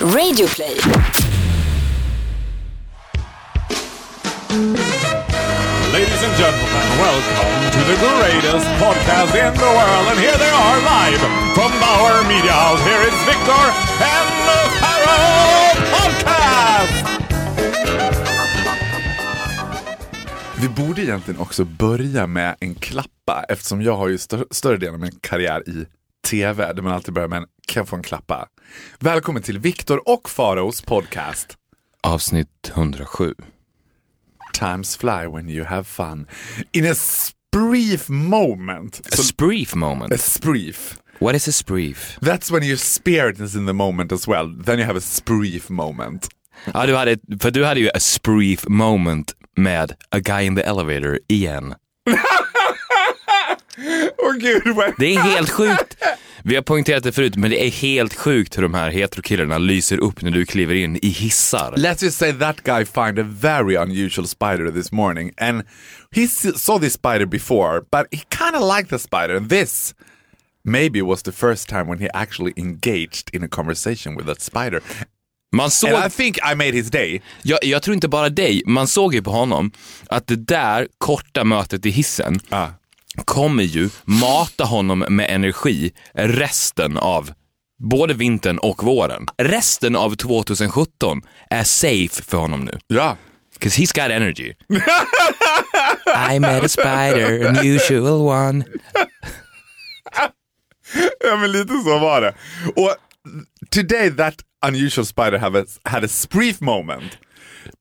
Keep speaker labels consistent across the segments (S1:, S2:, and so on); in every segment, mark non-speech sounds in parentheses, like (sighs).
S1: Radioplay.
S2: Ladies and gentlemen, welcome to the greatest podcast in the world. And here they are live from Bauer Media House. Here is Victor and the Pharaoh Podcast!
S3: Vi borde egentligen också börja med en klappa eftersom jag har ju stör större delen av min karriär i tv där man alltid börjar med en kan få en klappa. Välkommen till Viktor och Faraos podcast.
S4: Avsnitt 107.
S3: Times fly when you have fun. In a brief moment.
S4: A spreef moment.
S3: a spreef.
S4: What is a spreef?
S3: That's when your spirit is in the moment as well. Then you have a spreef moment.
S4: Ja, du hade, för du hade ju a spreef moment med A guy in the elevator igen. (laughs)
S3: Åh gud, vad...
S4: Det är helt sjukt. Vi har poängterat det förut, men det är helt sjukt hur de här heterokillarna lyser upp när du kliver in i hissar.
S3: Let's just say that guy find a very unusual spider this morning, and he saw this spider before, but he kind of liked the spider. And this maybe was the first time when he actually engaged in a conversation with that spider.
S4: Man såg,
S3: And I think I made his day.
S4: jag, jag tror inte bara dig, man såg ju på honom att det där korta mötet i hissen
S3: Ah.
S4: Kommer ju mata honom med energi resten av både vintern och våren. Resten av 2017 är safe för honom nu.
S3: Ja.
S4: Cause he's got energy. (laughs) I met a spider, unusual one.
S3: ja, men lite så var det. Och today that unusual spider have a, had a brief moment.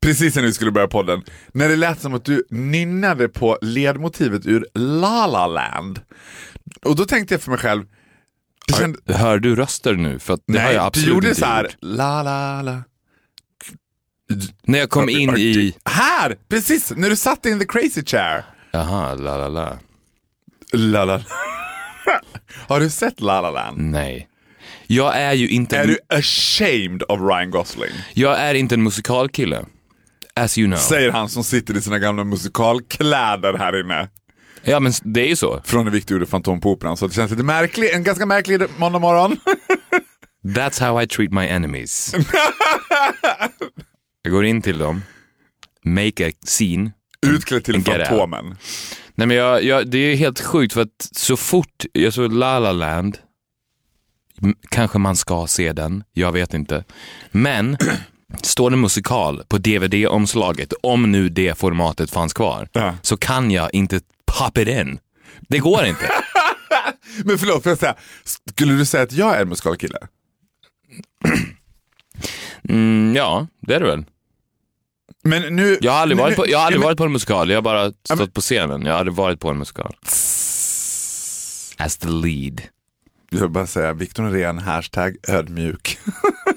S3: Precis när vi skulle börja podden. När det lät som att du nynnade på ledmotivet ur La La Land. Och då tänkte jag för mig själv, det kände,
S4: Hör du röster nu? För att det har jag
S3: du
S4: absolut
S3: gjorde
S4: inte
S3: så här,
S4: gjort.
S3: la la la.
S4: När jag kom in i...
S3: Här! Precis, när du satt in the crazy chair.
S4: Jaha, la la la.
S3: La la. (laughs) Har du sett La La Land?
S4: Nej. Jag är ju inte...
S3: Är du ashamed of Ryan Gosling?
S4: Jag är inte en musikalkille. As you know.
S3: Säger han som sitter i sina gamla musikalkläder här inne.
S4: Ja men det är ju så.
S3: Från när Victor gjorde Fantom på Operan. Så det känns lite märkligt, en ganska märklig måndag morgon. (laughs)
S4: That's how I treat my enemies. (laughs) jag går in till dem, make a scene.
S3: Utklädd till. Fantomen.
S4: Nej men jag, jag, det är helt sjukt för att så fort jag såg La La Land, kanske man ska se den, jag vet inte. Men står det musikal på DVD-omslaget, om nu det formatet fanns kvar,
S3: Ja.
S4: så kan jag inte pop it in. Det går inte. (laughs)
S3: Men förlåt, får jag säga, skulle du säga att jag är en musikalkille? (clears throat)
S4: Mm, ja, det är det väl.
S3: Men nu...
S4: Jag har aldrig
S3: nu-
S4: varit på, jag har aldrig
S3: men-
S4: varit på en musikal, jag har bara stått
S3: men-
S4: på scenen. Jag har aldrig varit på en musikal. As the lead.
S3: Jag vill bara säga, Victor Norén, hashtag ödmjuk. (laughs)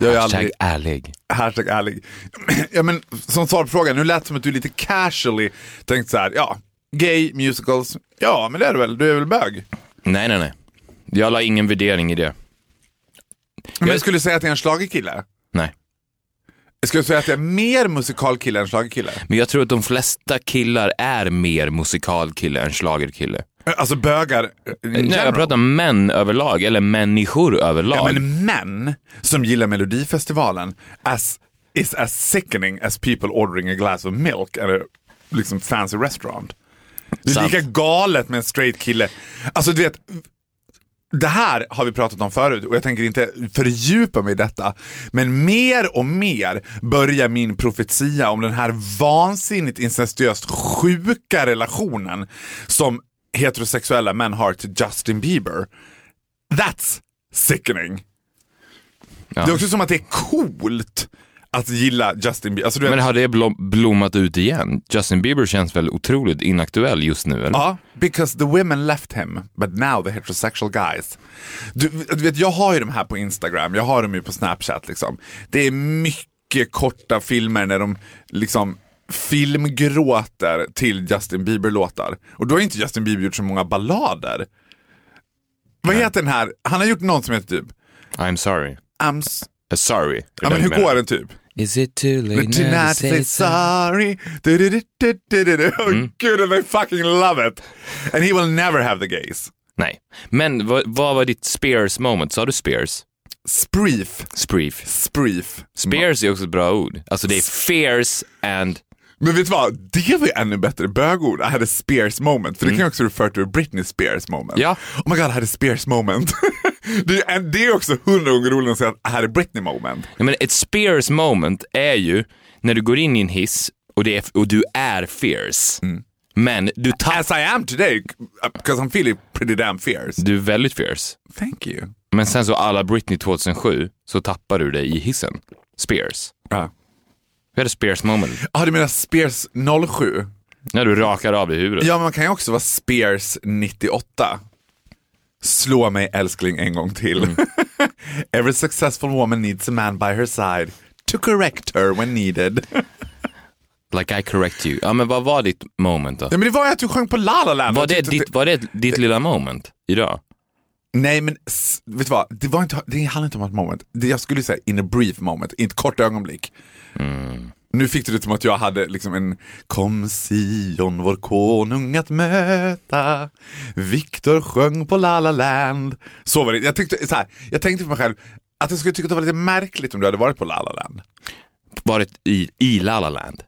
S3: jag är
S4: Hashtag
S3: aldrig,
S4: ärlig.
S3: hashtag ärlig. (clears throat) ja, men, som svar på frågan, nu lät det som att du lite casually tänkte så här, ja, gay, musicals, ja men det är du väl, du är väl bög?
S4: Nej, nej, nej. Jag la ingen värdering i det.
S3: Men
S4: Jag-
S3: skulle säga att jag är en schlagerkille.
S4: Nej.
S3: Jag skulle säga att jag är mer musikalkille än schlagerkille.
S4: Men jag tror att de flesta killar är mer musikalkille än schlagerkille.
S3: Alltså bögar in
S4: Nej, jag pratar om män överlag, eller människor överlag.
S3: Ja, men män som gillar Melodifestivalen as, is as sickening as people ordering a glass of milk at a liksom, fancy restaurant. Det är
S4: Sant.
S3: lika galet med en straight kille. Alltså du vet, det här har vi pratat om förut och jag tänker inte fördjupa mig i detta. Men mer och mer börjar min profetia om den här vansinnigt incestuöst sjuka relationen som heterosexuella män har till Justin Bieber. That's sickening.
S4: Ja.
S3: Det är också som att det är coolt att gilla Justin Bieber. Alltså,
S4: Men har det blom- blommat ut igen? Justin Bieber känns väl otroligt inaktuell just nu, eller?
S3: Ja, because the women left him, but now the heterosexual guys. Du, du vet, jag har ju de här på Instagram, jag har dem ju på Snapchat. Liksom. Det är mycket korta filmer när de liksom filmgråter till Justin Bieber-låtar. Och då har inte Justin Bieber gjort så många ballader. Vad heter den här? Han har gjort någon som heter typ
S4: I'm sorry.
S3: I'm s-
S4: Uh, sorry.
S3: Ja
S4: det
S3: men hur går den typ?
S4: Is it too late now to
S3: say
S4: sorry?
S3: Du, du, du, du, du, du. Oh, Gud, and I fucking love it. And he will never have the gays.
S4: Nej. Men vad, vad var ditt Spears moment? Sa du Spears?
S3: Spreef.
S4: Spreef.
S3: Spreef.
S4: Spears är också ett bra ord. Alltså det är fierce and...
S3: Men vet du vad, det var ju ännu bättre bögord. I had a Spears moment. För det kan ju också refer a Britney Spears moment.
S4: Ja.
S3: Oh my god, I had a Spears moment. (laughs) det, är, en- det är också hundra gånger roligare att säga att I had a Britney moment.
S4: Jag menar, ett Spears moment är ju när du går in i en hiss och, det är, och du är fierce. Men du, tapp,
S3: As I am today, because I'm feeling pretty damn fierce.
S4: du är väldigt fierce.
S3: Thank you.
S4: Men sen så alla Britney 2007 så tappar du det i hissen. Spears.
S3: Ja.
S4: Hade Spears moment.
S3: Ah, du menar Spears 07?
S4: När du rakar av dig huvudet.
S3: Ja, men man kan ju också vara Spears 98. Slå mig älskling en gång till. (laughs) Every successful woman needs a man by her side to correct her when needed. (laughs)
S4: Like I correct you. Ja men vad var ditt moment då?
S3: Ja, men det var ju att du sjöng på La La Land.
S4: Var det,
S3: tyckte att
S4: ditt, var det ditt lilla moment idag?
S3: Nej men vet du vad, det, var inte, det handlar inte om ett moment. Det, jag skulle säga in a brief moment, i ett kort ögonblick. Nu fick du det som att jag hade liksom en Kom Sion vår konung att möta Viktor sjöng på La La Land. Så var det. Jag, tyckte, så här, jag tänkte för mig själv att jag skulle tycka att det var lite märkligt om du hade varit på La La Land.
S4: Varit i, i La La Land?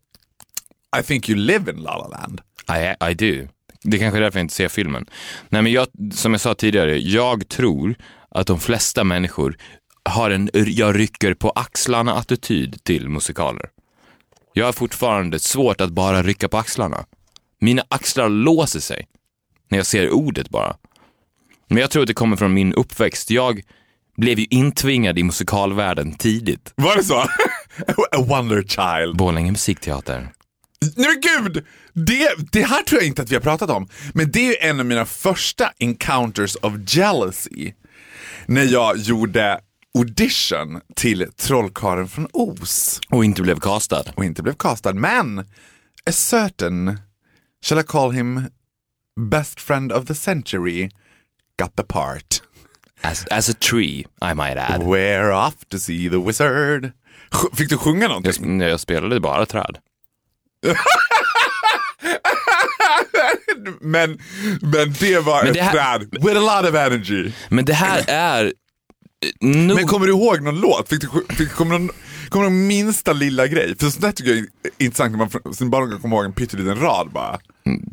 S3: I think you live in La La Land.
S4: I, I do. Det är kanske är därför jag inte ser filmen. Nej men jag, som jag sa tidigare, jag tror att de flesta människor har en jag rycker på axlarna attityd till musikaler. Jag har fortfarande svårt att bara rycka på axlarna. Mina axlar låser sig när jag ser ordet bara. Men jag tror att det kommer från min uppväxt. Jag blev ju intvingad i musikalvärlden tidigt.
S3: Var det så? (laughs) a wonder child.
S4: Borlänge musikteater.
S3: Nej men gud! Det, det här tror jag inte att vi har pratat om. Men det är ju en av mina första encounters of jealousy. När jag gjorde audition till Trollkarlen från Oz.
S4: Och inte blev castad.
S3: Och inte blev castad. Men a certain, shall I call him best friend of the century, got the part.
S4: As, as a tree, I might add.
S3: We're off to see the wizard. Fick du sjunga någonting?
S4: Jag, jag spelade bara träd. (laughs)
S3: Men, men det var
S4: Men
S3: ett
S4: det här-
S3: träd with a lot of energy.
S4: Men det här är eh, nog...
S3: Men kommer du ihåg någon låt? Fick du, fick, kommer, någon, kommer någon minsta lilla grej? För sånt där tycker jag är intressant när man sin barndom kan komma ihåg en pytteliten rad bara.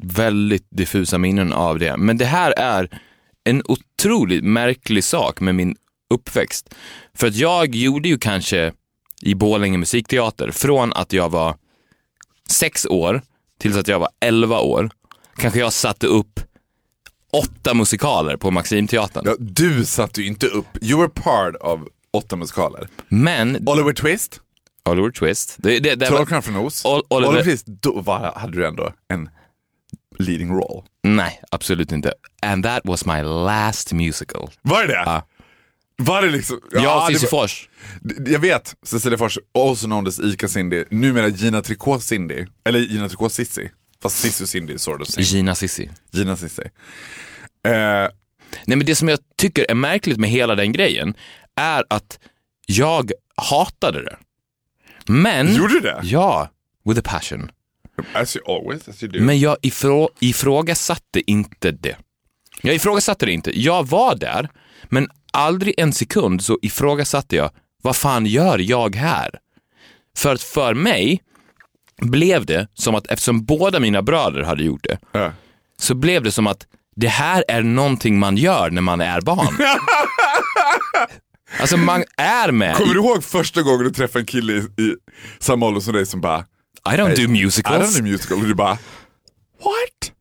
S4: väldigt diffusa minnen av det. Men det här är en otroligt märklig sak med min uppväxt. För att jag gjorde ju kanske i Borlänge musikteater från att jag var sex år tills att jag var elva år. Kanske jag satte upp åtta musikaler på Maximteatern.
S3: Ja, du satte ju inte upp, you were part of åtta musikaler.
S4: Men
S3: Oliver Twist,
S4: Oliver Twist, det, det, det var,
S3: Trollkarlen från Oz.
S4: Ol- Oliver-
S3: Oliver Twist, då var, hade du ändå en leading role.
S4: nej absolut inte. And that was my last musical.
S3: Var det det?
S4: Ja.
S3: Var det liksom?
S4: Och
S3: det
S4: Cissi Fors.
S3: Jag vet, Cecilia Fors, also known as Ica Cindy, numera Gina Tricot Cindy, eller Gina Tricot Sissi. Fast Sissi och Cindy är sort of same.
S4: Gina Sissi.
S3: Gina Sissi. Eh,
S4: Nej men det som jag tycker är märkligt med hela den grejen är att jag hatade det. Men...
S3: Gjorde du det?
S4: Ja, with a passion.
S3: as you always, as you do.
S4: Men jag ifrå, ifrågasatte inte det. Jag ifrågasatte det inte. Jag var där, men aldrig en sekund så ifrågasatte jag, vad fan gör jag här? För att för mig blev det som att eftersom båda mina bröder hade gjort det,
S3: Ja.
S4: så blev det som att det här är någonting man gör när man är barn. (laughs) alltså man är med.
S3: Kommer
S4: i,
S3: du ihåg första gången du träffade en kille i, i samma ålder som dig som bara
S4: I don't do
S3: I
S4: musicals.
S3: don't do musical och du bara What?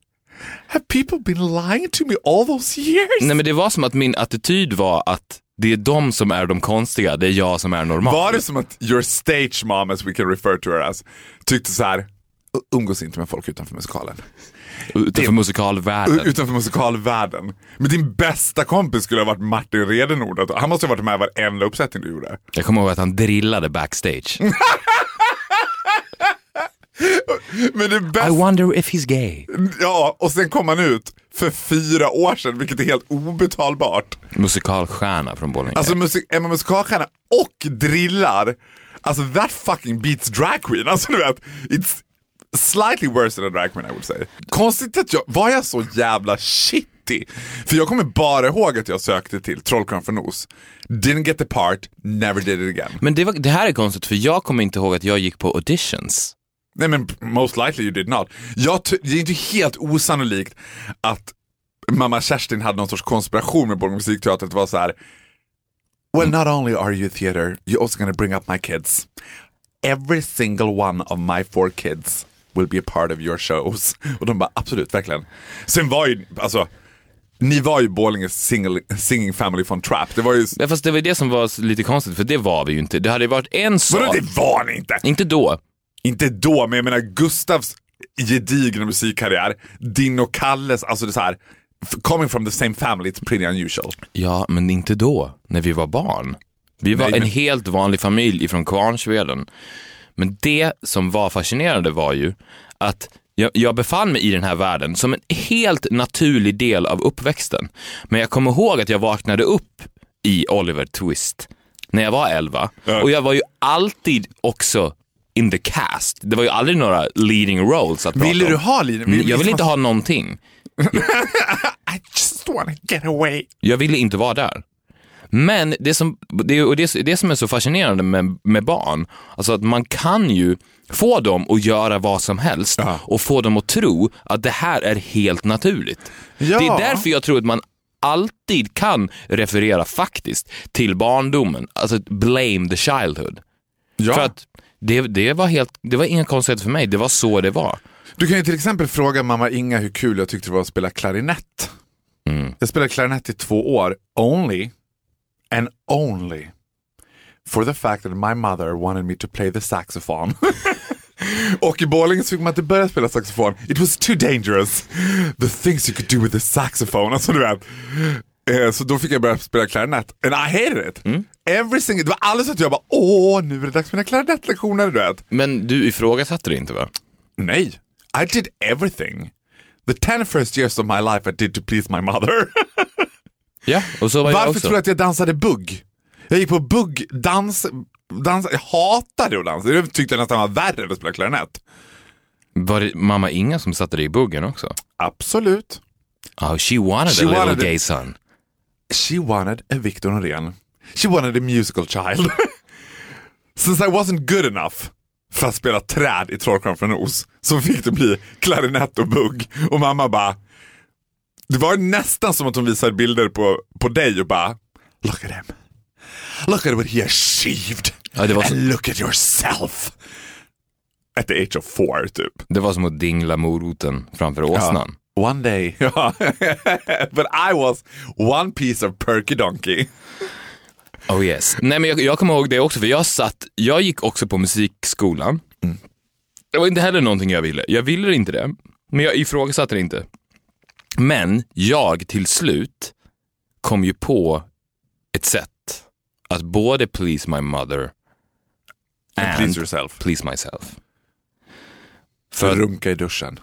S3: Have people been lying to me all those years?
S4: Nej men det var som att min attityd var att det är de som är de konstiga, det är jag som är normal.
S3: Var det som att your stage mom, as we can refer to her as, tyckte så här, "U- umgås inte med folk utanför musikalen.
S4: Utanför musikalvärlden.
S3: U- Utanför musikalvärlden. Men din bästa kompis skulle ha varit Martin Redenord. Han måste ha varit med i varenda uppsättning du gjorde.
S4: Jag kommer ihåg att han drillade backstage. (laughs)
S3: Men det
S4: I
S3: bästa...
S4: wonder if he's gay.
S3: Ja, och sen kom han ut för fyra år sedan, vilket är helt obetalbart.
S4: Musikalstjärna från Borlänge.
S3: Alltså musik, är man musikalstjärna och drillar, alltså that fucking beats drag queen. Alltså du vet, it's slightly worse than a drag queen I would say. Konstigt att jag, var jag så jävla shit alltid. För jag kommer bara ihåg att jag sökte till Trollkarlen från Oz. Didn't get the part, never did it again.
S4: Men det, var, det här är konstigt för jag kommer inte ihåg att jag gick på auditions.
S3: Nej men most likely you did not. Jag det är inte helt osannolikt att mamma Kerstin hade någon sorts konspiration med Borgå musikteater. Det var så här. Well not only are you theater, you're also gonna bring up my kids. Every single one of my four kids will be a part of your shows. Och de bara absolut, verkligen. Sen var ju, alltså, ni var ju Borlänges single, singing family från Trap. Det var ju,
S4: Ja, fast det var det som var lite konstigt för det var vi ju inte. Det hade ju varit en
S3: vadå
S4: sak.
S3: det var ni inte?
S4: Inte då.
S3: Inte då, men jag menar Gustavs gedigna musikkarriär, din och Kalles, alltså det är så här, coming from the same family, it's pretty unusual.
S4: Ja, men inte då, när vi var barn. Vi var
S3: Nej,
S4: en
S3: men-
S4: helt vanlig familj ifrån Kvarnsveden. Men det som var fascinerande var ju att jag, jag befann mig i den här världen som en helt naturlig del av uppväxten. Men jag kommer ihåg att jag vaknade upp i Oliver Twist när jag var 11
S3: Ja.
S4: och jag var ju alltid också in the cast. Det var ju aldrig några leading roles att prata
S3: Ville
S4: om.
S3: du ha Lina?
S4: Mm, Jag vill inte ha någonting. (laughs)
S3: I just wanna get away.
S4: Jag ville inte vara där. Men det som, det, och det, det som är så fascinerande med, med barn, alltså att man kan ju få dem att göra vad som helst
S3: Ja.
S4: och få dem att tro att det här är helt naturligt.
S3: Ja.
S4: Det är därför jag tror att man alltid kan referera faktiskt till barndomen, alltså blame the childhood.
S3: Ja.
S4: För att det, det, var helt, det var inga konstigheter för mig, det var så det var.
S3: Du kan ju till exempel fråga mamma Inga hur kul jag tyckte det var att spela klarinett.
S4: Mm.
S3: Jag spelade klarinett i två år, only and only for the fact that my mother wanted me to play the saxophone. (laughs) Och i Borlänge så fick man inte börja spela saxofon. It was too dangerous. The things you could do with the saxophone. Alltså du vet. Eh, Så då fick jag börja spela klarinett. And I hated it.
S4: Mm.
S3: Every single, det var alldeles att jag bara, åh nu är det dags för mina klarinettlektioner. Du vet.
S4: Men du ifrågasatte det inte va?
S3: Nej, I did everything. The ten first years of my life I did to please my mother. (laughs)
S4: Ja, och så var jag
S3: Varför
S4: också.
S3: tror du att jag dansade bugg? Jag gick på bugg, dans, jag hatade att dansa. Det tyckte jag nästan var värre än att spela klarinett.
S4: Var det mamma Inga som satte dig i buggen också?
S3: Absolut.
S4: Oh, she wanted
S3: She
S4: a little
S3: wanted
S4: gay son.
S3: She wanted a Victor Norén. She wanted a musical child. (laughs) Since I wasn't good enough för att spela träd i Trollkarlen från Oz så fick det bli klarinett och bugg. Och mamma bara, det var nästan som att hon visade bilder på, på dig och bara, look at him. Look at what he achieved.
S4: Ja, det var så-
S3: And look at yourself. At the age of four typ.
S4: Det var som att dingla moroten framför åsnan.
S3: One day. (laughs) But I was one piece of perky donkey.
S4: Oh yes. Nej men jag, jag kommer ihåg det också för jag satt, jag gick också på musikskolan. Det var inte heller någonting jag ville. Jag ville inte det, men jag ifrågasatte det inte. Men jag till slut kom ju på ett sätt att både please my mother and
S3: please yourself.
S4: please myself.
S3: För
S4: För
S3: runka i duschen.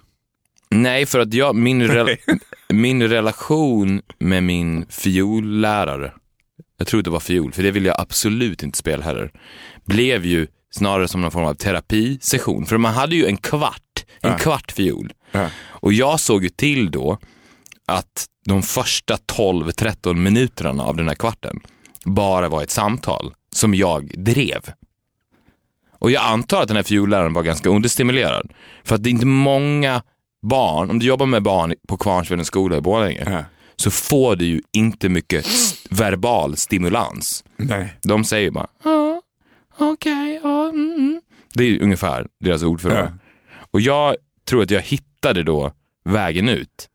S4: Nej, för att jag, min, rel, (laughs) min relation med min fiollärare, jag tror det var fiol, för det vill jag absolut inte spela heller, blev ju snarare som någon form av terapisession. För man hade ju en kvart, en
S3: Ja.
S4: kvart fiol.
S3: Ja.
S4: Och jag såg ju till då att de första 12-13 minuterna av den här kvarten bara var ett samtal som jag drev. Och jag antar att den här fiolläraren var ganska understimulerad. För att det är inte många barn, om du jobbar med barn på Kvarnsvedens skola i Borlänge,
S3: Ja.
S4: så får du ju inte mycket s- verbal stimulans.
S3: Nej.
S4: De säger bara ja, okej, ja, mm, mm. Det är ju ungefär deras ordförråd.
S3: Ja.
S4: Och jag tror att jag hittade då vägen ut.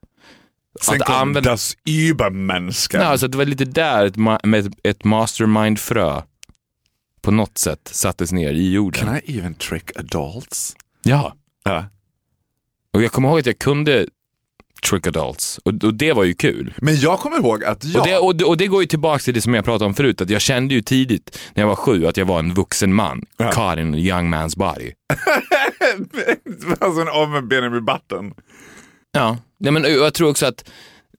S3: Sen
S4: Att
S3: kom
S4: använda-
S3: das Übermänniskan.
S4: Alltså det var lite där ett, ma- med ett- ett mastermind-frö på något sätt sattes ner i jorden.
S3: Can I even trick adults?
S4: Ja,
S3: Ja.
S4: Och jag kommer ihåg att jag kunde trick adults och, och det var ju kul.
S3: Men jag kommer ihåg att jag...
S4: Och, det, och, det, och det går ju tillbaka till det som jag pratade om förut, att jag kände ju tidigt när jag var sju att jag var en vuxen man,
S3: Ja.
S4: caught in a young man's body. (laughs)
S3: alltså en omvänd Benjamin Button.
S4: Ja, Nej, men jag tror också att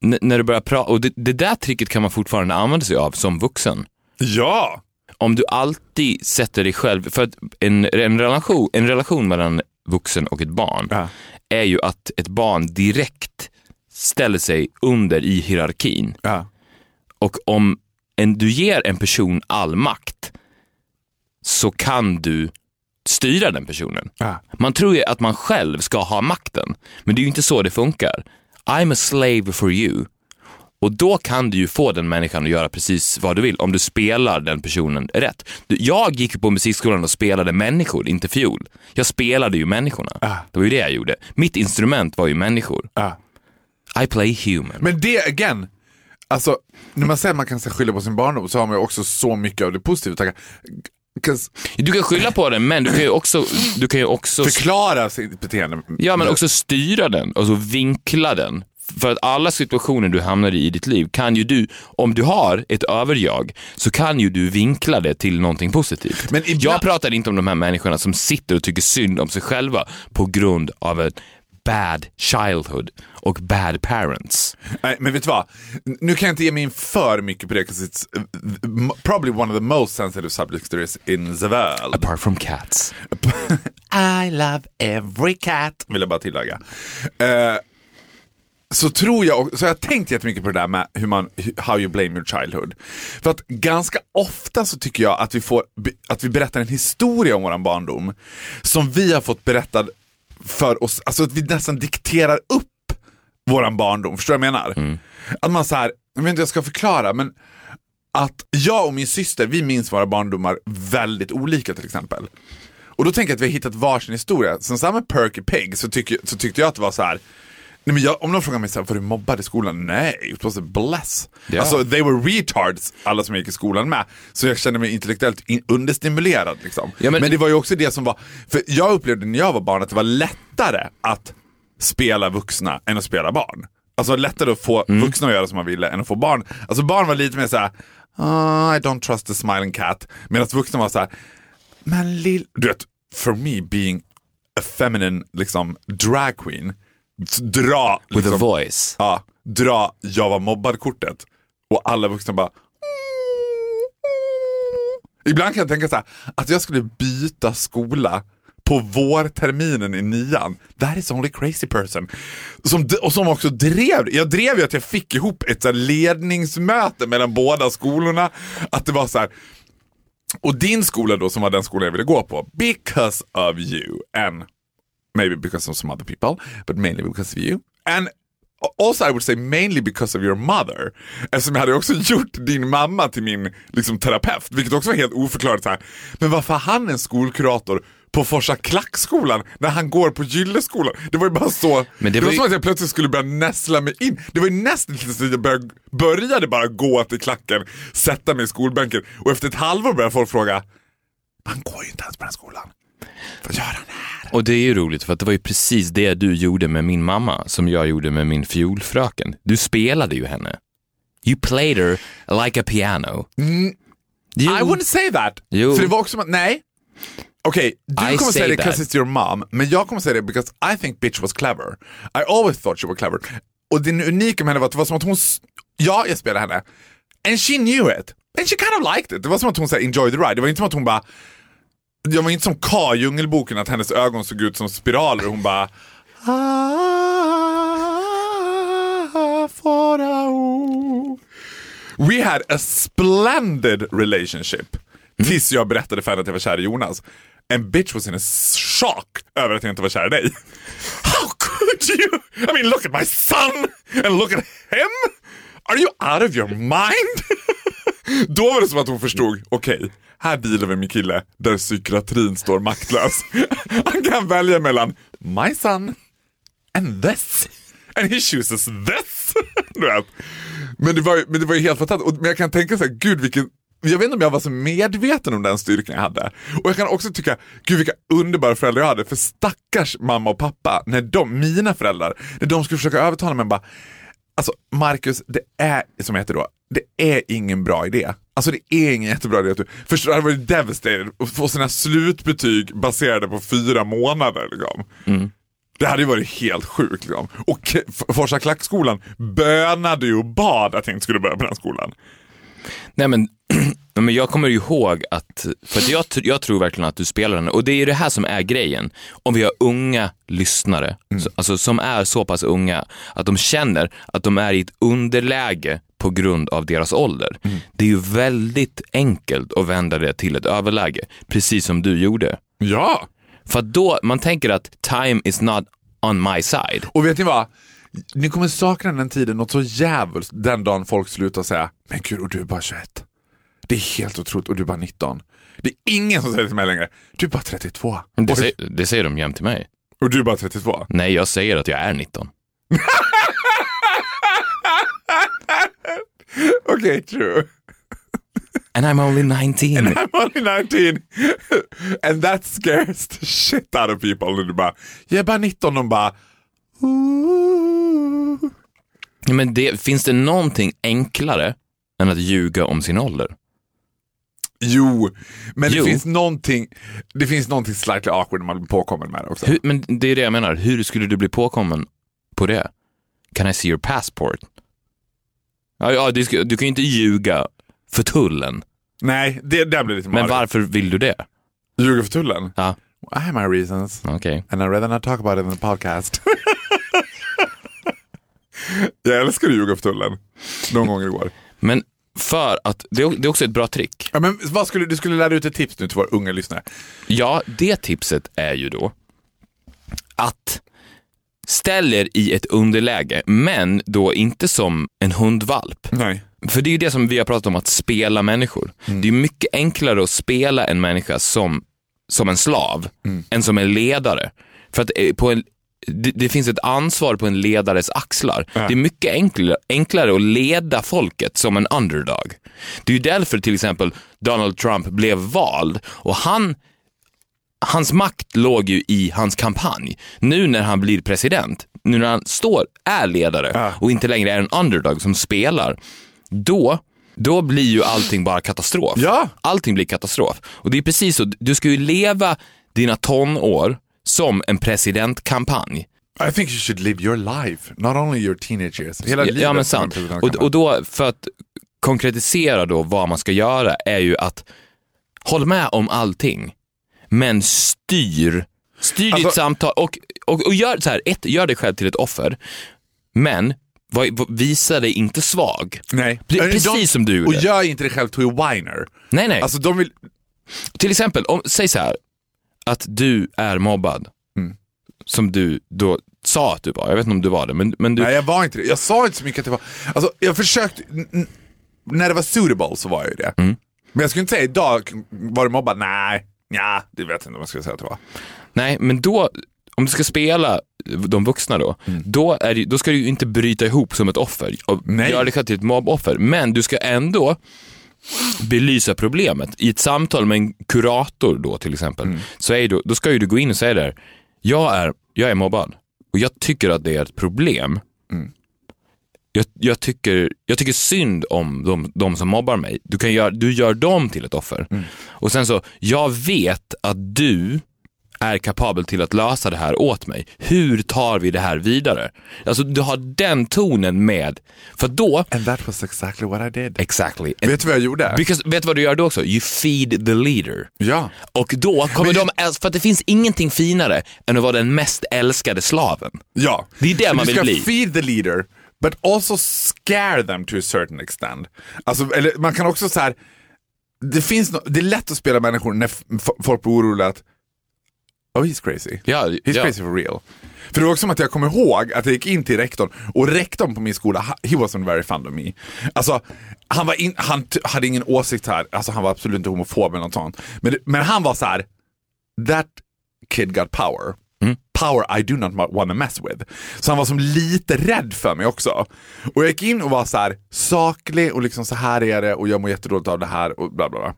S4: när du börjar prata, och det, det där tricket kan man fortfarande använda sig av som vuxen.
S3: Ja!
S4: Om du alltid sätter dig själv, för att en, en, relation, en relation mellan vuxen och ett barn
S3: Ja.
S4: Är ju att ett barn direkt ställer sig under i hierarkin.
S3: Ja.
S4: Och om en, du ger en person all makt så kan du styra den personen.
S3: Ja.
S4: Man tror ju att man själv ska ha makten, men det är ju inte så det funkar. I'm a slave for you. Och då kan du ju få den människan att göra precis vad du vill om du spelar den personen rätt. Jag gick ju på musikskolan och spelade människor, inte fiol. Jag spelade ju människorna. Det var ju det jag gjorde. Mitt instrument var ju människor.
S3: Ja.
S4: I play human.
S3: Men det, again, alltså när man säger att man kan skylla på sin barndom så har man ju också så mycket av det positiva. 'Cause
S4: Du kan skylla på den, men du kan ju också, du kan ju också
S3: Förklara sitt beteende.
S4: Ja, men också styra den, alltså vinkla den. För att alla situationer du hamnar i i ditt liv kan ju du, om du har ett överjag, så kan ju du vinkla det till någonting positivt.
S3: Men ibland-
S4: Jag pratar inte om de här människorna som sitter och tycker synd om sig själva på grund av en bad childhood och bad parents.
S3: Nej, men vet du vad? Nu kan jag inte ge mig in för mycket på det, 'cause it's uh, probably one of the most sensitive subjects there is in the world.
S4: Apart from cats. (laughs)
S3: I love every cat. Vill jag bara tillägga. Eh, så tror jag, så har jag tänkt jättemycket på det där med hur man, how you blame your childhood. För att ganska ofta så tycker jag att vi, får, att vi berättar en historia om våran barndom som vi har fått berättad för oss, alltså att vi nästan dikterar upp våran barndom, förstår du vad jag menar? Att man så här, jag vet inte hur jag ska förklara, men att jag och min syster, vi minns våra barndomar väldigt olika till exempel. Och då tänker jag att vi har hittat varsin historia. Som samma med Perky Pig så, tycker, så tyckte jag att det var så här. Nej, men jag, om någon frågar mig så var du mobbad i skolan? Nej, it was a bless.
S4: Ja.
S3: Alltså they were retards, alla som jag gick i skolan med. Så jag kände mig intellektuellt in, understimulerad. Liksom.
S4: Ja, men-
S3: men... det var ju också det som var, för jag upplevde när jag var barn att det var lättare att spela vuxna än att spela barn. Alltså lättare att få
S4: Mm.
S3: vuxna att göra som man ville än att få barn. Alltså barn var lite mer så här. "Ah, I don't trust the smiling cat. Medan vuxna var så här. men lill... Du vet, for me being a feminine liksom, drag queen, dra...
S4: With
S3: Liksom,
S4: a voice.
S3: Ja, dra jag var mobbad-kortet. Och alla vuxna bara... Ibland kan jag tänka så här, att jag skulle byta skola på vårterminen i nian. That is only crazy person. Som, och som också drev, jag drev ju att jag fick ihop ett så ledningsmöte mellan båda skolorna. Att det var så här, och din skola då som var den skolan jag ville gå på, because of you and maybe because of some other people, but mainly because of you. And also I would say mainly because of your mother. Eftersom jag hade också (laughs) gjort din mamma till min liksom, terapeut, vilket också var helt oförklarligt. Så här. Men varför har han en skolkurator på Forsa Klackskolan när han går på Gylleskolan? Det var ju bara så.
S4: Men det
S3: det,
S4: var
S3: var
S4: ju-
S3: som att jag plötsligt skulle börja näsla mig in. Det var ju nästan tills jag började, började bara gå till klacken, sätta mig i skolbänken och efter ett halvår började folk fråga, han går ju inte ens på den här skolan. Vad gör han här?
S4: Och det är ju roligt för att det var ju precis det du gjorde med min mamma som jag gjorde med min fiolfröken. Du spelade ju henne. You played her like a piano. Jo.
S3: I wouldn't say that.
S4: Jo.
S3: För det var också nej. Okej, du
S4: I
S3: kommer säga det because it's your mom, men jag kommer säga det because I think bitch was clever. I always thought she was clever. Och det unika med henne var att det var som att hon, ja jag spelade henne, and she knew it. And she kind of liked it. Det var som att hon sa enjoy the ride. Det var inte som att hon bara, jag var inte som Ka i Djungelboken att hennes ögon såg ut som spiraler och hon bara ah, We had a splendid relationship. Tills jag berättade för henne att jag var kär i Jonas. And bitch was in a shock över att jag inte var kär i dig. How could you? I mean look at my son and look at him. Are you out of your mind? Då var det som att hon förstod, okej, här dealar vi med kille där psykiatrin står maktlös. (laughs) Han kan välja mellan my son and this. And he chooses this. (laughs) Du vet. Men, det var, ju- men det var ju helt fantastiskt. Men jag kan tänka så här, gud vilken jag vet inte om jag var så medveten om den styrkan jag hade. Och jag kan också tycka, gud vilka underbara föräldrar jag hade. För stackars mamma och pappa, när de, mina föräldrar, när de skulle försöka övertala mig bara, alltså Marcus, det är, som jag heter då, det är ingen bra idé. Alltså det är ingen jättebra idé. att du- hade jag varit devastated att få sina slutbetyg baserade på fyra månader. Liksom. Det hade ju varit helt sjukt. Liksom. Och Forsa Klackskolan bönade ju och bad att jag inte skulle börja på den skolan.
S4: Nej men (clears throat) Men jag kommer ihåg att, för att jag, jag tror verkligen att du spelar den, och det är ju det här som är grejen. Om vi har unga lyssnare, så, alltså som är så pass unga, att de känner att de är i ett underläge på grund av deras ålder. Det är ju väldigt enkelt att vända det till ett överläge, precis som du gjorde.
S3: Ja!
S4: För då, man tänker att time is not on my side.
S3: Och vet ni vad? Ni kommer sakna den tiden något så jävligt den dagen folk slutar säga Men gud, och du är bara 21. Det är helt otroligt och du är bara 19. Det är ingen som säger till mig längre, du är bara 32.
S4: Det, säger, det säger de jämt till mig.
S3: och du är bara 32.
S4: Nej, jag säger att jag är 19. (laughs)
S3: Okej, true.
S4: And I'm only 19.
S3: I'm only 19. And that scares the shit out of people. Och du bara, jag är bara 19. De bara, Ooh.
S4: Ja, Men det, finns det någonting enklare än att ljuga om sin ålder?
S3: Jo, men
S4: Jo.
S3: det finns någonting Det finns någonting slightly awkward när man blir påkommen med det också.
S4: Hur, men det är det jag menar. Hur skulle du bli påkommen på det? Can I see your passport? Ja, ja du, du kan ju inte ljuga för tullen.
S3: Nej, det, det blir lite
S4: Men
S3: marigt.
S4: varför vill du det?
S3: Ljuga för tullen?
S4: Ja,
S3: I have my reasons.
S4: okej.
S3: And I'd rather not talk about it in the podcast. (laughs) jag älskar att ljuga för tullen. Någon gång igår.
S4: Men för att, det är också ett bra trick.
S3: Ja, men vad skulle, du skulle lära ut ett tips nu till våra unga lyssnare.
S4: Ja, det tipset är ju då att ställ er i ett underläge, men då inte som en hundvalp.
S3: Nej.
S4: För det är ju det som vi har pratat om, att spela människor. Det är mycket enklare att spela en människa som, som en slav, än som en ledare. För att eh, på en, det, det finns ett ansvar på en ledares axlar. Det är mycket enklare, enklare att leda folket som en underdog. Det är ju därför till exempel Donald Trump blev vald och han hans makt låg ju i hans kampanj. Nu när han blir president, nu när han står, är ledare
S3: Ja.
S4: och inte längre är en underdog som spelar, då, då blir ju allting bara katastrof.
S3: Ja.
S4: Allting blir katastrof. Och det är precis så, du ska ju leva dina tonår som en presidentkampanj.
S3: I think you should live your life, not only your teenage years. Hela livet.
S4: Ja men sant. Och, och då, för att konkretisera då vad man ska göra är ju att håll med om allting, men styr. Styr
S3: Alltså-
S4: ditt samtal och, och, och gör så här, ett, gör dig själv till ett offer, men visa dig inte svag.
S3: Nej.
S4: Pre- precis
S3: De-
S4: som du gjorde.
S3: Och gör inte dig själv till a whiner.
S4: Nej, nej.
S3: Alltså de vill...
S4: Till exempel, om, säg så här, att du är mobbad.
S3: Mm.
S4: Som du då sa att du var. Jag vet inte om du var det, men, men du...
S3: Nej jag var inte det. Jag sa inte så mycket att det var... Alltså jag försökte... När det var suitable så var jag ju det.
S4: Mm.
S3: Men jag skulle inte säga idag, var du mobbad? Nej. Ja, det vet jag inte om jag skulle säga att det var.
S4: Nej, men då, om du ska spela de vuxna då,
S3: Mm.
S4: då, är det, då ska du ju inte bryta ihop som ett offer
S3: Nej.
S4: göra dig själv till ett mobboffer. Men du ska ändå belysa problemet. I ett samtal med en kurator då till exempel,
S3: Mm.
S4: så är då, då ska ju du gå in och säga där, jag är, jag är mobbad och jag tycker att det är ett problem.
S3: Mm.
S4: Jag, jag, tycker, jag tycker synd om de, de som mobbar mig. Du, kan gör, du gör dem till ett offer.
S3: Mm.
S4: Och sen så, jag vet att du är kapabel till att lösa det här åt mig. Hur tar vi det här vidare? Alltså du har den tonen med, för då,
S3: And that was exactly what I did.
S4: exactly.
S3: Vet du vad jag gjorde?
S4: Because, vet du vad du gör då också? You feed the leader.
S3: Ja.
S4: Och då kommer de, älska- för att det finns ingenting finare än att vara den mest älskade slaven.
S3: Ja.
S4: Det är det man
S3: du
S4: vill
S3: ska
S4: bli.
S3: feed the leader, but also scare them to a certain extent. Alltså, eller man kan också så här. Det, finns no, det är lätt att spela människor när folk blir oroliga att Oh he's crazy.
S4: Ja,
S3: He's
S4: ja.
S3: crazy for real. För det var också som att jag kommer ihåg att jag gick in till rektorn och rektorn på min skola, he wasn't very fond of me. Alltså, han, var in, han hade ingen åsikt här, alltså han var absolut inte homofob eller något sånt. Men, men han var så här: that kid got power. Mm. Power I do not want to mess with. Så han var som lite rädd för mig också. Och jag gick in och var så här saklig och liksom så här är det och jag mår jättedåligt av det här och bla bla bla.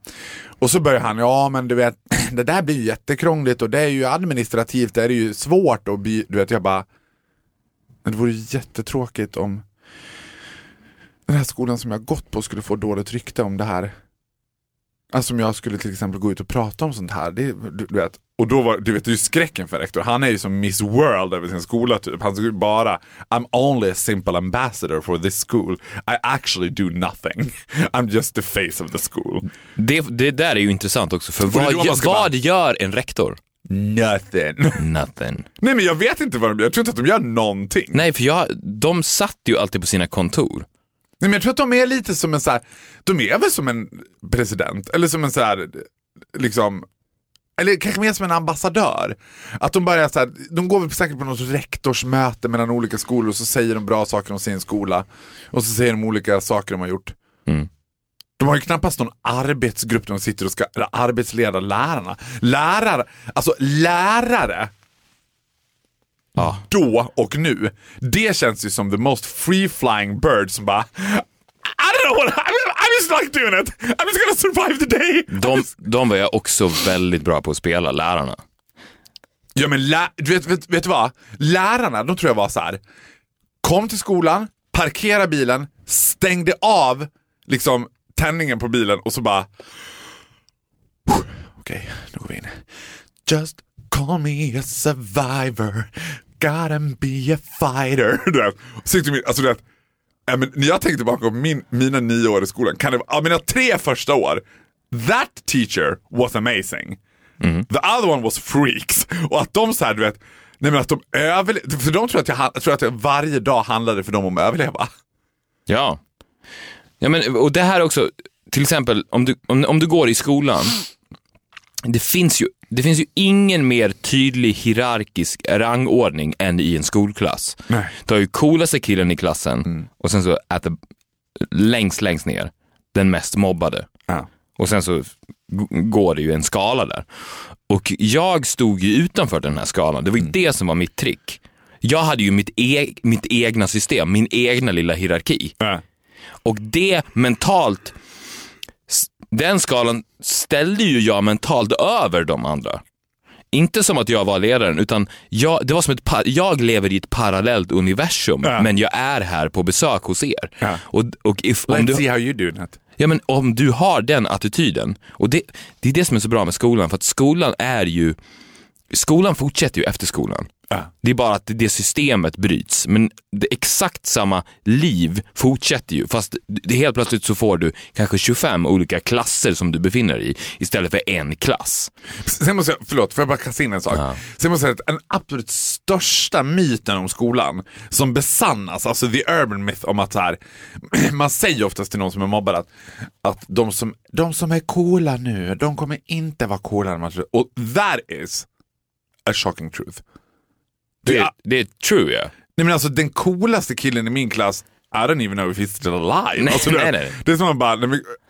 S3: Och så börjar han, ja men du vet, (clears throat) det där blir ju jättekrångligt och det är ju administrativt, det är ju svårt och du vet jag bara, men det vore ju jättetråkigt om den här skolan som jag gått på skulle få dåligt rykte om det här Alltså om jag skulle till exempel gå ut och prata om sånt här. Det, du, du vet. Och då var, du vet, det är ju skräcken för rektor. Han är ju som Miss World över sin skola typ. Han skulle bara, I'm only a simple ambassador for this school. I actually do nothing. (laughs) I'm just the face of the school.
S4: Det, det där är ju intressant också, för vad, vad gör en rektor?
S3: Nothing. (laughs)
S4: Nothing.
S3: Nej men jag vet inte vad de gör. Jag tror inte att de gör någonting.
S4: Nej, för jag, de satt ju alltid på sina kontor.
S3: Nej, men jag tror att de är lite som en så här, de är väl som en president, eller som en så här, liksom, eller kanske mer som en ambassadör. Att de bara är så här, de går väl säkert på något rektorsmöte mellan olika skolor och så säger de bra saker om sin skola. Och så säger de olika saker de har gjort.
S4: Mm.
S3: De har ju knappast någon arbetsgrupp där de sitter och ska arbetsleda lärarna. Lärare, alltså lärare
S4: Ja.
S3: då och nu. Det känns ju som the most free flying bird som bara I don't know what, I'm, I'm just like doing it. I'm just gonna survive the day.
S4: De, de var jag också väldigt bra på att spela, lärarna.
S3: Ja men lä- vet, vet, vet du vad? Lärarna, de tror jag var så här. kom till skolan, parkera bilen, stängde av liksom tändningen på bilen och så bara Okej, nu går vi in. Just call me a survivor, gotta be a fighter. (laughs) Du vet. Alltså, du vet, ja, men när jag tänker tillbaka på min, mina nio år i skolan, kan det, ja, mina tre första år, that teacher was amazing. The other one was freaks. Och att de så här, du vet, nej men att de överlevde, för de tror att jag, tror att jag varje dag handlade för dem om att överleva.
S4: Ja. ja men, och det här också, till exempel om du, om, om du går i skolan, det finns, ju, det finns ju ingen mer tydlig hierarkisk rangordning än i en skolklass.
S3: Nej.
S4: Du har ju coolaste killen i klassen och sen så at the, längst, längst ner, den mest mobbade.
S3: Ja.
S4: Och sen så går det ju en skala där. Och jag stod ju utanför den här skalan. Det var ju det som var mitt trick. Jag hade ju mitt, e- mitt egna system, min egna lilla hierarki.
S3: Ja.
S4: Och det mentalt, den skalan ställde ju jag mentalt över de andra. Inte som att jag var ledaren, utan jag, det var som ett jag lever i ett parallellt universum,
S3: Ja.
S4: men jag är här på besök hos er.
S3: Ja.
S4: Och, och if, om
S3: Let's
S4: du,
S3: see how you do it.
S4: Ja men om du har den attityden, och det, det är det som är så bra med skolan, för att skolan är ju, skolan fortsätter ju efter skolan.
S3: Ja.
S4: Det är bara att det systemet bryts, men det exakt samma liv fortsätter ju, fast det helt plötsligt så får du kanske 25 olika klasser som du befinner dig i, istället för en klass.
S3: Sen måste jag, förlåt, får jag bara kasta in en sak?
S4: Ja.
S3: Sen måste jag säga att den absolut största myten om skolan som besannas, alltså the urban myth om att så här, (clears throat) man säger oftast till någon som är mobbad att, att de, som, de som är coola nu, de kommer inte vara coola när man slutar. Och that is a shocking truth.
S4: Det,
S3: Ja.
S4: det är true ja.
S3: Nej men alltså den coolaste killen i min klass I don't even know if he's still alive.
S4: Nej,
S3: alltså,
S4: nej,
S3: det,
S4: nej.
S3: det är som man bara,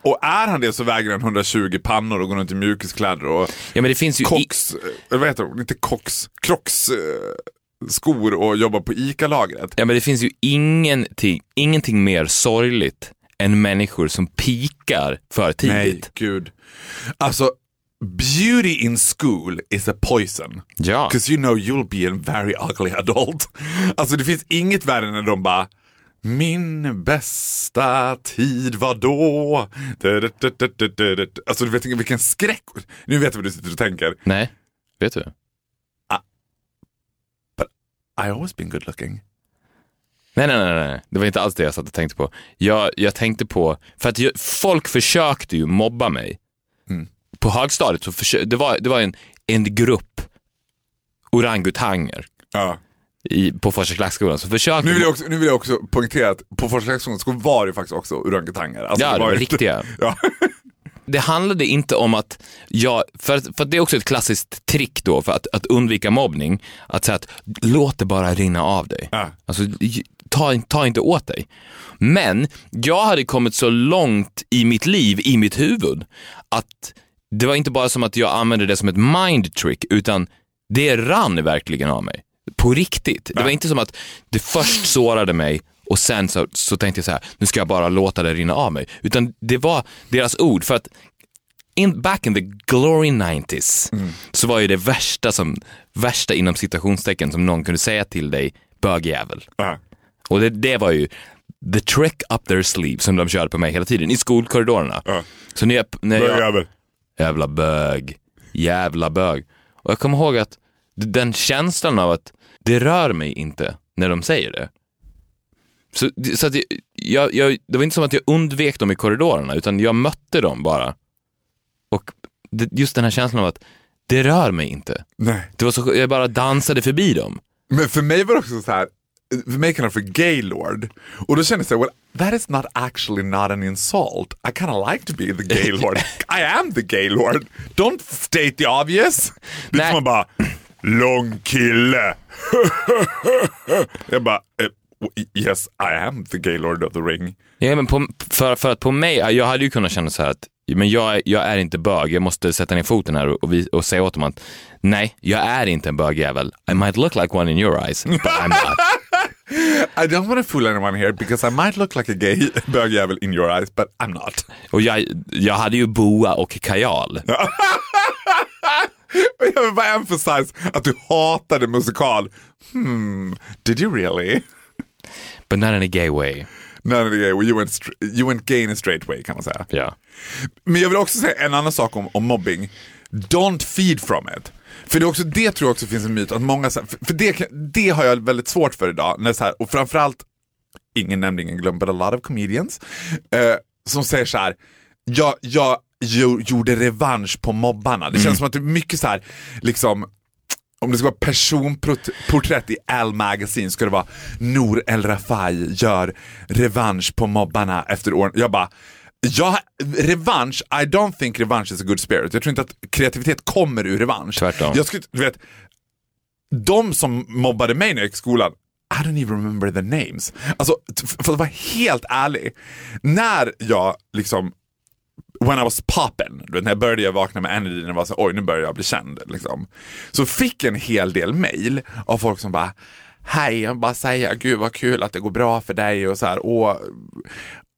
S3: och är han det så väger han 120 pannor och går runt i mjukiskläder och
S4: Ja men det finns ju... i-
S3: Cox, eller vad heter de? Inte Cox, Crocs eh, skor och jobbar på ICA-lagret.
S4: Ja men det finns ju ingenting, ingenting mer sorgligt än människor som pikar för tidigt.
S3: Nej, gud. Alltså, beauty in school is a poison.
S4: Ja.
S3: Because you know you'll be a very ugly adult. (laughs) Alltså det finns inget värre när de bara min bästa tid var då. Alltså du vet vilken skräck. Nu vet jag vad du sitter och tänker.
S4: Nej, vet du?
S3: I always been good looking.
S4: Nej, nej, nej, nej, det var inte alls det jag satt och tänkte på. Jag, jag tänkte på, för att jag, folk försökte ju mobba mig.
S3: Mm.
S4: På högstadiet så försö- det var det var en, en grupp orangutanger
S3: Ja.
S4: i, på första klassskolan som försökte...
S3: Nu vill, jag också, nu vill jag också poängtera att på Forsläks så var det faktiskt också orangutanger. Alltså,
S4: Ja, det var
S3: ju-
S4: riktiga. (laughs)
S3: Ja.
S4: Det handlade inte om att jag, för, att- för att det är också ett klassiskt trick då för att, att undvika mobbning, att säga att låt det bara rinna av dig.
S3: Ja.
S4: Alltså, ta, ta inte åt dig. Men jag hade kommit så långt i mitt liv, i mitt huvud, att det var inte bara som att jag använde det som ett mind trick, utan det rann verkligen av mig. På riktigt. Det var inte som att det först sårade mig och sen så, så tänkte jag så här, nu ska jag bara låta det rinna av mig. Utan det var deras ord, för att in, back in the glory 90s så var ju det värsta, som, värsta inom citationstecken som någon kunde säga till dig, bögjävel.
S3: Ja.
S4: Och det, det var ju the trick up their sleeve som de körde på mig hela tiden i skolkorridorerna.
S3: Ja.
S4: Så när jag, när jag. Jävla bög, jävla bög. Och jag kommer ihåg att den känslan av att det rör mig inte när de säger det. Så, så att jag, jag, det var inte som att jag undvek dem i korridorerna, utan jag mötte dem bara. Och det, just den här känslan av att det rör mig inte.
S3: Nej.
S4: Det var så, jag bara dansade förbi dem.
S3: Men för mig var det också så här, kallar det för gaylord. Och då kände jag så här, well, that is not actually not an insult. I kind of like to be the gaylord. (laughs) I am the gaylord. Don't state the obvious. Det är som man bara, lång kille. (laughs) jag bara, eh, yes I am the gaylord of the ring.
S4: Ja, men på, för, för att på mig, jag hade ju kunnat känna så här att men jag, jag är inte bög, jag måste sätta ner foten här och, och, och säga åt dem att nej, jag är inte en bögjävel. I might look like one in your eyes, but I'm not. (laughs)
S3: I don't want to fool anyone here because I might look like a gay (laughs) bögjävel in your eyes but I'm not.
S4: Och jag, jag hade ju boa och kajal. (laughs)
S3: Jag vill bara emphasize att du hatade musikal. Hmm, did you really?
S4: But not in a gay way.
S3: None of the gay, you went, you went gay in a straight way kan man säga.
S4: Ja.
S3: Men jag vill också säga en annan sak om, om mobbing. Don't feed from it. För det, är också, det tror jag också finns en myt, att många, för det, det har jag väldigt svårt för idag. När så här, och framförallt, ingen nämnd, ingen glömd, but a lot of comedians, eh, som säger så här, jag, jag jo, gjorde revansch på mobbarna. Det känns som att det är mycket så här, liksom, om det ska vara personporträtt i Al Magazine ska det vara Nour El Rafai gör revansch på mobbarna efter år. Jag bara, ja, revansch, I don't think revansch is a good spirit. Jag tror inte att kreativitet kommer ur revansch.
S4: Tvärtom.
S3: Jag skulle, du vet, de som mobbade mig när jag gick i skolan, I don't even remember the names. Alltså, för att vara helt ärlig, när jag liksom when I was vet, när jag började vakna med energy, när jag var så oj nu börjar jag bli känd. Liksom. Så fick jag en hel del mail av folk som bara, hej, jag bara säga, gud vad kul att det går bra för dig och så här, och,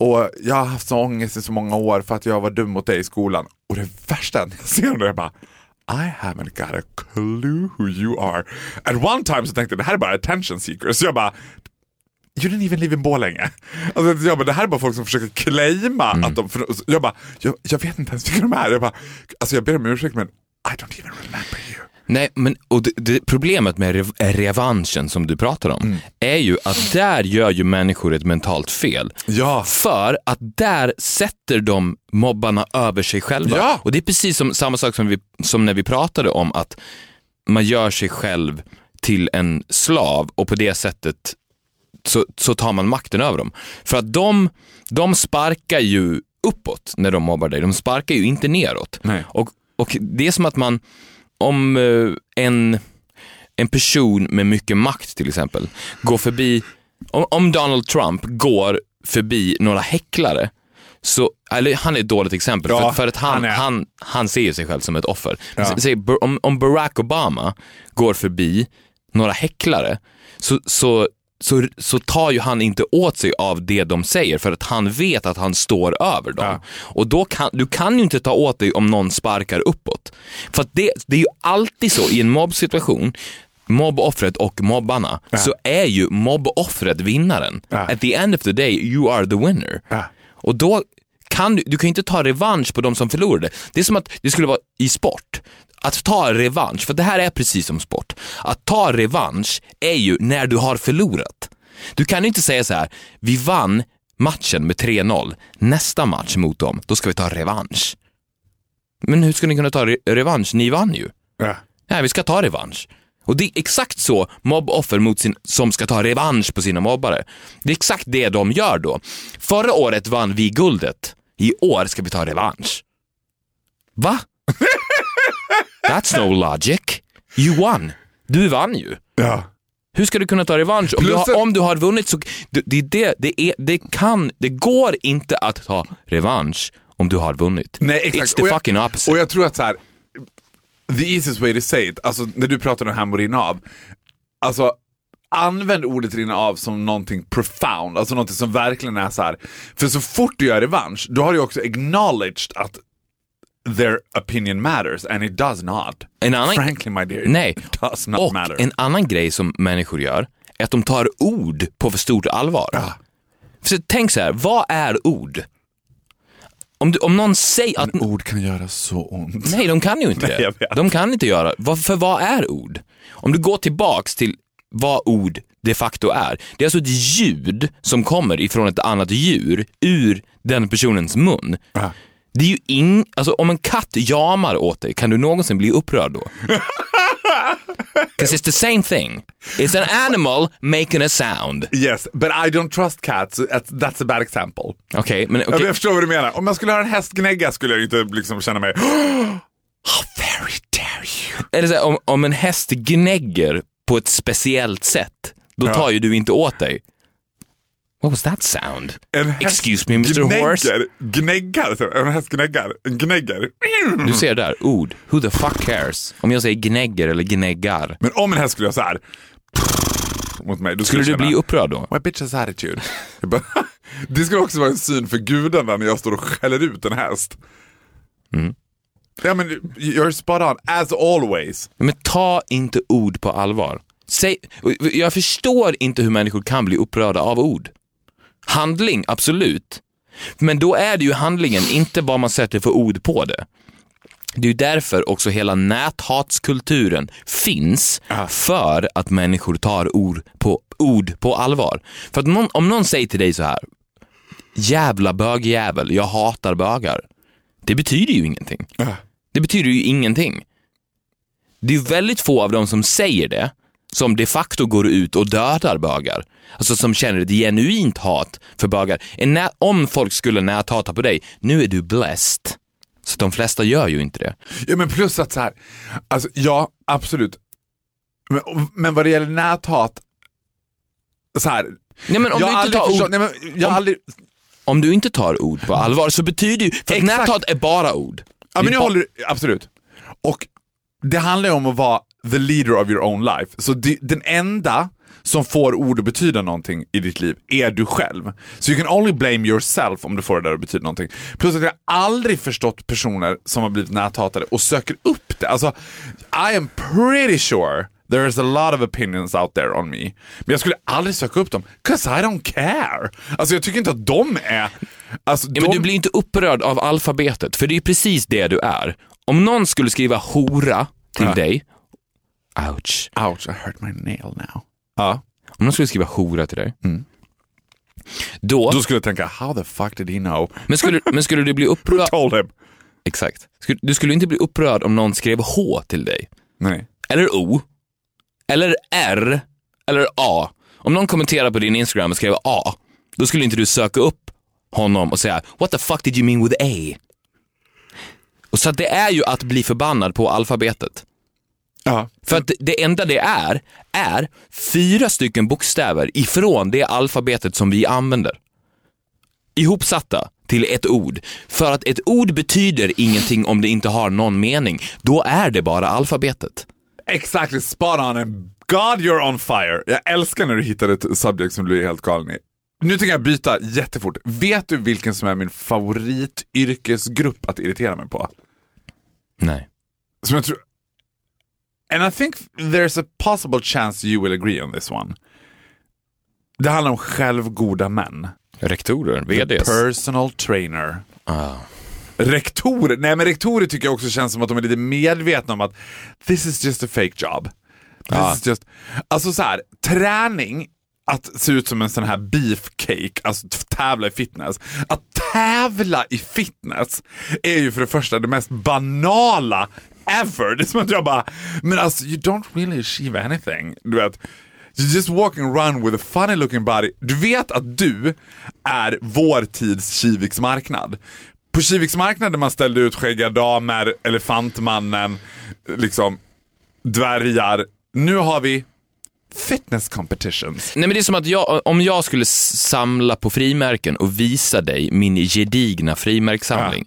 S3: och jag har haft så ångest i så många år för att jag var dum mot dig i skolan. Och det värsta när (laughs) jag ser det, jag bara, I haven't got a clue who you are. At one time så tänkte jag, det här är bara attention seekers. Så jag bara, You didn't even live in Borlänge. Alltså, jag bara, det här är bara folk som försöker claima att de... Jag bara, jag, jag vet inte ens vilka de är. Jag, bara, alltså, jag ber om ursäkt men I don't even remember you.
S4: Nej, men och det, det, problemet med rev, revanschen som du pratar om
S3: Mm.
S4: är ju att där gör ju människor ett mentalt fel.
S3: Ja.
S4: För att där sätter de mobbarna över sig själva.
S3: Ja.
S4: Och det är precis som samma sak som, vi, som när vi pratade om att man gör sig själv till en slav och på det sättet så, så tar man makten över dem. För att de, de sparkar ju uppåt när de mobbar dig, de sparkar ju inte neråt.
S3: Nej.
S4: Och, och det är som att man, om eh, en, en person med mycket makt till exempel, går förbi, om, om Donald Trump går förbi några häcklare, så, eller han är ett dåligt exempel,
S3: Ja,
S4: för, för att han,
S3: han
S4: han,
S3: är.
S4: han, ser sig själv som ett offer.
S3: Ja.
S4: Säg, om, om Barack Obama går förbi några häcklare, så, så, så, så tar ju han inte åt sig av det de säger för att han vet att han står över dem.
S3: Ja.
S4: Och då kan, du kan ju inte ta åt dig om någon sparkar uppåt. För att det, det är ju alltid så i en mobbsituation, mobboffret och mobbarna, så är ju mobboffret vinnaren.
S3: Ja.
S4: At the end of the day, you are the winner.
S3: Ja.
S4: Och då kan du, du kan ju inte ta revansch på de som förlorade. Det är som att det skulle vara i sport. Att ta revansch, för det här är precis som sport. Att ta revansch är ju när du har förlorat. Du kan ju inte säga så här, vi vann matchen med 3-0, nästa match mot dem, då ska vi ta revansch. Men hur ska ni kunna ta re- revansch? Ni vann ju.
S3: Ja.
S4: Nej, vi ska ta revansch. Och det är exakt så mobboffer mot sin, som ska ta revansch på sina mobbare. Det är exakt det de gör då. Förra året vann vi guldet. I år ska vi ta revansch. Va? That's no logic. You won. Du vann ju.
S3: Ja.
S4: Hur ska du kunna ta revansch? Om, du
S3: Plus
S4: har,
S3: att-
S4: om du har vunnit så... Det, det, det, är, det, kan, det går inte att ta revansch om du har vunnit.
S3: Nej, exakt.
S4: It's the
S3: Och jag-
S4: fucking opposite.
S3: Och jag tror att så här, the easiest way to say it, alltså när du pratar om med att rinna av, alltså använd ordet rinna av som någonting profound, alltså någonting som verkligen är så här. För så fort du gör revansch, då har du också acknowledged att their opinion matters and it does not.
S4: En annan-
S3: Frankly my dear,
S4: Nej,
S3: it does not
S4: och
S3: matter.
S4: en annan grej som människor gör är att de tar ord på för stort allvar. för tänk så här, vad är ord? Om, du, om någon säger att...
S3: Men ord kan göra så ont.
S4: Nej, de kan ju inte
S3: Nej,
S4: det. De kan inte göra För vad är ord? Om du går tillbaks till vad ord de facto är. Det är alltså ett ljud som kommer ifrån ett annat djur ur den personens mun.
S3: Ja.
S4: Det är ju ing... Alltså om en katt jamar åt dig, kan du någonsin bli upprörd då? (laughs) 'Cause it's the same thing. It's an animal making a sound.
S3: Yes, but I don't trust cats. That's- a bad example.
S4: Okej, men okej.
S3: men Jag förstår vad du menar. Om jag skulle höra en häst gnägga skulle jag inte liksom känna mig (gasps) How very dare you.
S4: Det så här, om, om en häst gnägger på ett speciellt sätt, då
S3: Ja.
S4: tar ju du inte åt dig. What was that sound?
S3: En
S4: Excuse me, Mr. Horse?
S3: gnägger, gnäggar. så- En häst gnäggar. En gnägger.
S4: Du ser där, ord. Who the fuck cares? Om jag säger gnägger eller gnäggar,
S3: Men om en häst skulle göra så här mot mig, då
S4: skulle
S3: skulle
S4: du bli upprörd då?
S3: My bitch's attitude. (laughs) Det skulle också vara en syn för gudarna när jag står och skäller ut en häst.
S4: Mm.
S3: Ja men you're spot on, as always.
S4: Men ta inte ord på allvar. Säg, jag förstår inte hur människor kan bli upprörda av ord. Handling, absolut. Men då är det ju handlingen, inte vad man sätter för ord på det. Det är därför också hela näthatskulturen finns, för att människor tar ord på, ord på allvar. För att någon, om någon säger till dig så här, jävla bögjävel, jag hatar bögar. Det betyder ju ingenting. Det betyder ju ingenting. Det är väldigt få av dem som säger det som de facto går ut och dödar bögar. Alltså som känner ett genuint hat för bögar. Om folk skulle näthata på dig, nu är du blessed. Så de flesta gör ju inte det.
S3: Ja men plus att så här, alltså ja absolut. Men, men vad det gäller näthat, så här.
S4: Nej, men om,
S3: jag
S4: du inte tar ord,
S3: nej, men, jag
S4: om-
S3: aldrig,
S4: om du inte tar ord på allvar så betyder ju, för näthat är bara ord.
S3: Ja men jag håller, absolut. Och det handlar ju om att vara the leader of your own life. Så det, den enda som får ord att betyda någonting i ditt liv är du själv. Så you can only blame yourself om du får det där att betyda någonting. Plus att jag aldrig förstått personer som har blivit näthatade och söker upp det. Alltså, I am pretty sure there is a lot of opinions out there on me. Men jag skulle aldrig söka upp dem, 'cause I don't care. Alltså jag tycker inte att de är... Alltså,
S4: Ja,
S3: de...
S4: men du blir inte upprörd av alfabetet, för det är precis det du är. Om någon skulle skriva hora till
S3: Ja.
S4: dig, ouch.
S3: Ouch, I hurt my nail now. Ja.
S4: Om någon skulle skriva hora till dig,
S3: Mm.
S4: då,
S3: Då skulle jag tänka, how the fuck did he know?
S4: men, skulle, men skulle du bli (laughs) upprörd,
S3: Told him.
S4: exakt. Du skulle inte bli upprörd om någon skrev H till dig.
S3: Nej.
S4: Eller O. Eller R. Eller A. Om någon kommenterar på din Instagram och skriver A, då skulle inte du söka upp honom och säga What the fuck did you mean with A? Och så det är ju att bli förbannad på alfabetet.
S3: Ja.
S4: För att det enda det är, är fyra stycken bokstäver ifrån det alfabetet som vi använder. Ihopsatta till ett ord. För att ett ord betyder ingenting om det inte har någon mening. Då är det bara alfabetet.
S3: Exactly, spot on God you're on fire. Jag älskar när du hittar ett subject som du är helt galen i. Nu tänker jag byta jättefort. Vet du vilken som är min favorityrkesgrupp att irritera mig på?
S4: Nej.
S3: Som jag tror... And I think there's a possible chance you will agree on this one. Det handlar om självgoda män.
S4: Rektorer, VDs.
S3: Personal trainer.
S4: Ah.
S3: Rektorer, nej men rektorer tycker jag också känns som att de är lite medvetna om att this is just a fake job. This
S4: Ja.
S3: is just, alltså så här, träning, att se ut som en sån här beefcake, alltså tävla i fitness. Att tävla i fitness är ju för det första det mest banala ever. Det är som att jag bara, men alltså you don't really achieve anything. Du vet, You're just walking around with a funny looking body. Du vet att du är vår tids Kiviks marknad. På Kiviks marknad där man ställde ut skäggiga damer, elefantmannen, liksom dvärgar. Nu har vi fitness competitions.
S4: Nej men det är som att jag, om jag skulle samla på frimärken och visa dig min gedigna frimärkssamling.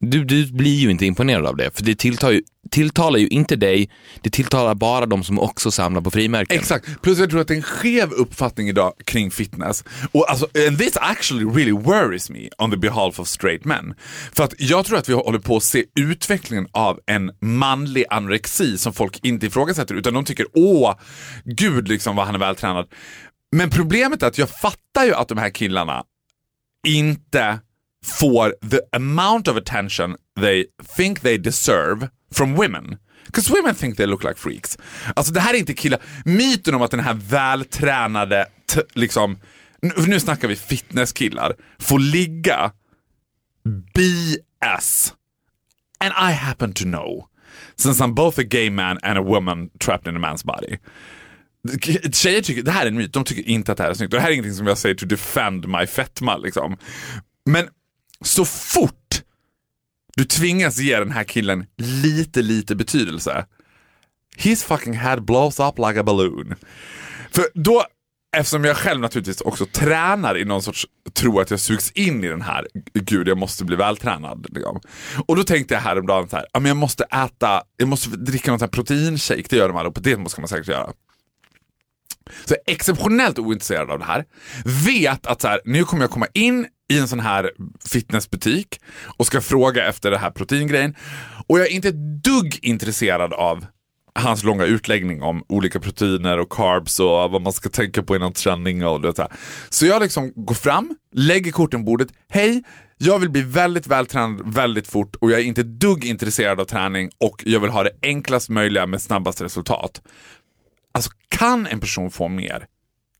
S4: Du, du blir ju inte imponerad av det, för det tilltar ju, tilltalar ju inte dig, det tilltalar bara de som också samlar på frimärken.
S3: Exakt, plus jag tror att det är en skev uppfattning idag kring fitness. Och alltså, and this actually really worries me on the behalf of straight men. För att jag tror att vi håller på att se utvecklingen av en manlig anorexi som folk inte ifrågasätter utan de tycker åh, gud liksom vad han är vältränad. Men problemet är att jag fattar ju att de här killarna inte får the amount of attention they think they deserve from women. Because women think they look like freaks. Alltså det här är inte killar, myten om att den här vältränade, t- liksom, nu, nu snackar vi fitnesskillar, får ligga BS. And I happen to know, since I'm both a gay man and a woman trapped in a man's body. Tjejer tycker, det här är en myt, de tycker inte att det här är snyggt. Och det här är ingenting som jag säger to defend my fetma liksom. Men så fort du tvingas ge den här killen lite, lite betydelse. His fucking head blows up like a balloon. För då, eftersom jag själv naturligtvis också tränar i någon sorts tro att jag sugs in i den här, gud jag måste bli vältränad. Liksom. Och då tänkte jag häromdagen så här, ja, men jag måste äta, jag måste dricka någon proteinshake, det gör de allihopa. på det ska man säkert göra. Så jag är exceptionellt ointresserad av det här. Vet att så här, nu kommer jag komma in i en sån här fitnessbutik och ska fråga efter det här proteingrejen. Och jag är inte ett dugg intresserad av hans långa utläggning om olika proteiner och carbs och vad man ska tänka på innan träning och det så här. Så jag liksom går fram, lägger korten på bordet. Hej, jag vill bli väldigt vältränad väldigt fort och jag är inte ett dugg intresserad av träning och jag vill ha det enklast möjliga med snabbast resultat. Alltså kan en person få mer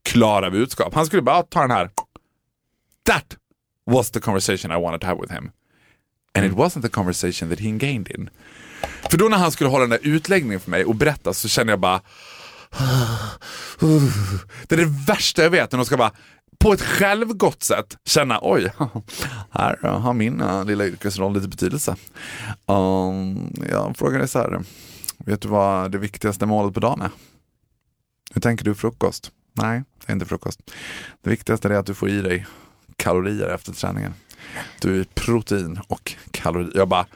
S3: klara budskap? Han skulle bara ta den här. dart, was the conversation I wanted to have with him. And it wasn't the conversation that he engaged in. För då när han skulle hålla den där utläggningen för mig och berätta så kände jag bara (sighs) Det är det värsta jag vet när de ska bara på ett självgott sätt känna oj, (laughs) här har min uh, lilla yrkesroll lite betydelse. Um, jag frågar dig så här, vet du vad det viktigaste målet på dagen är? Hur tänker du frukost? Nej, det är inte frukost. Det viktigaste är att du får i dig kalorier efter träningen. Du är protein och kalorier. Jag bara,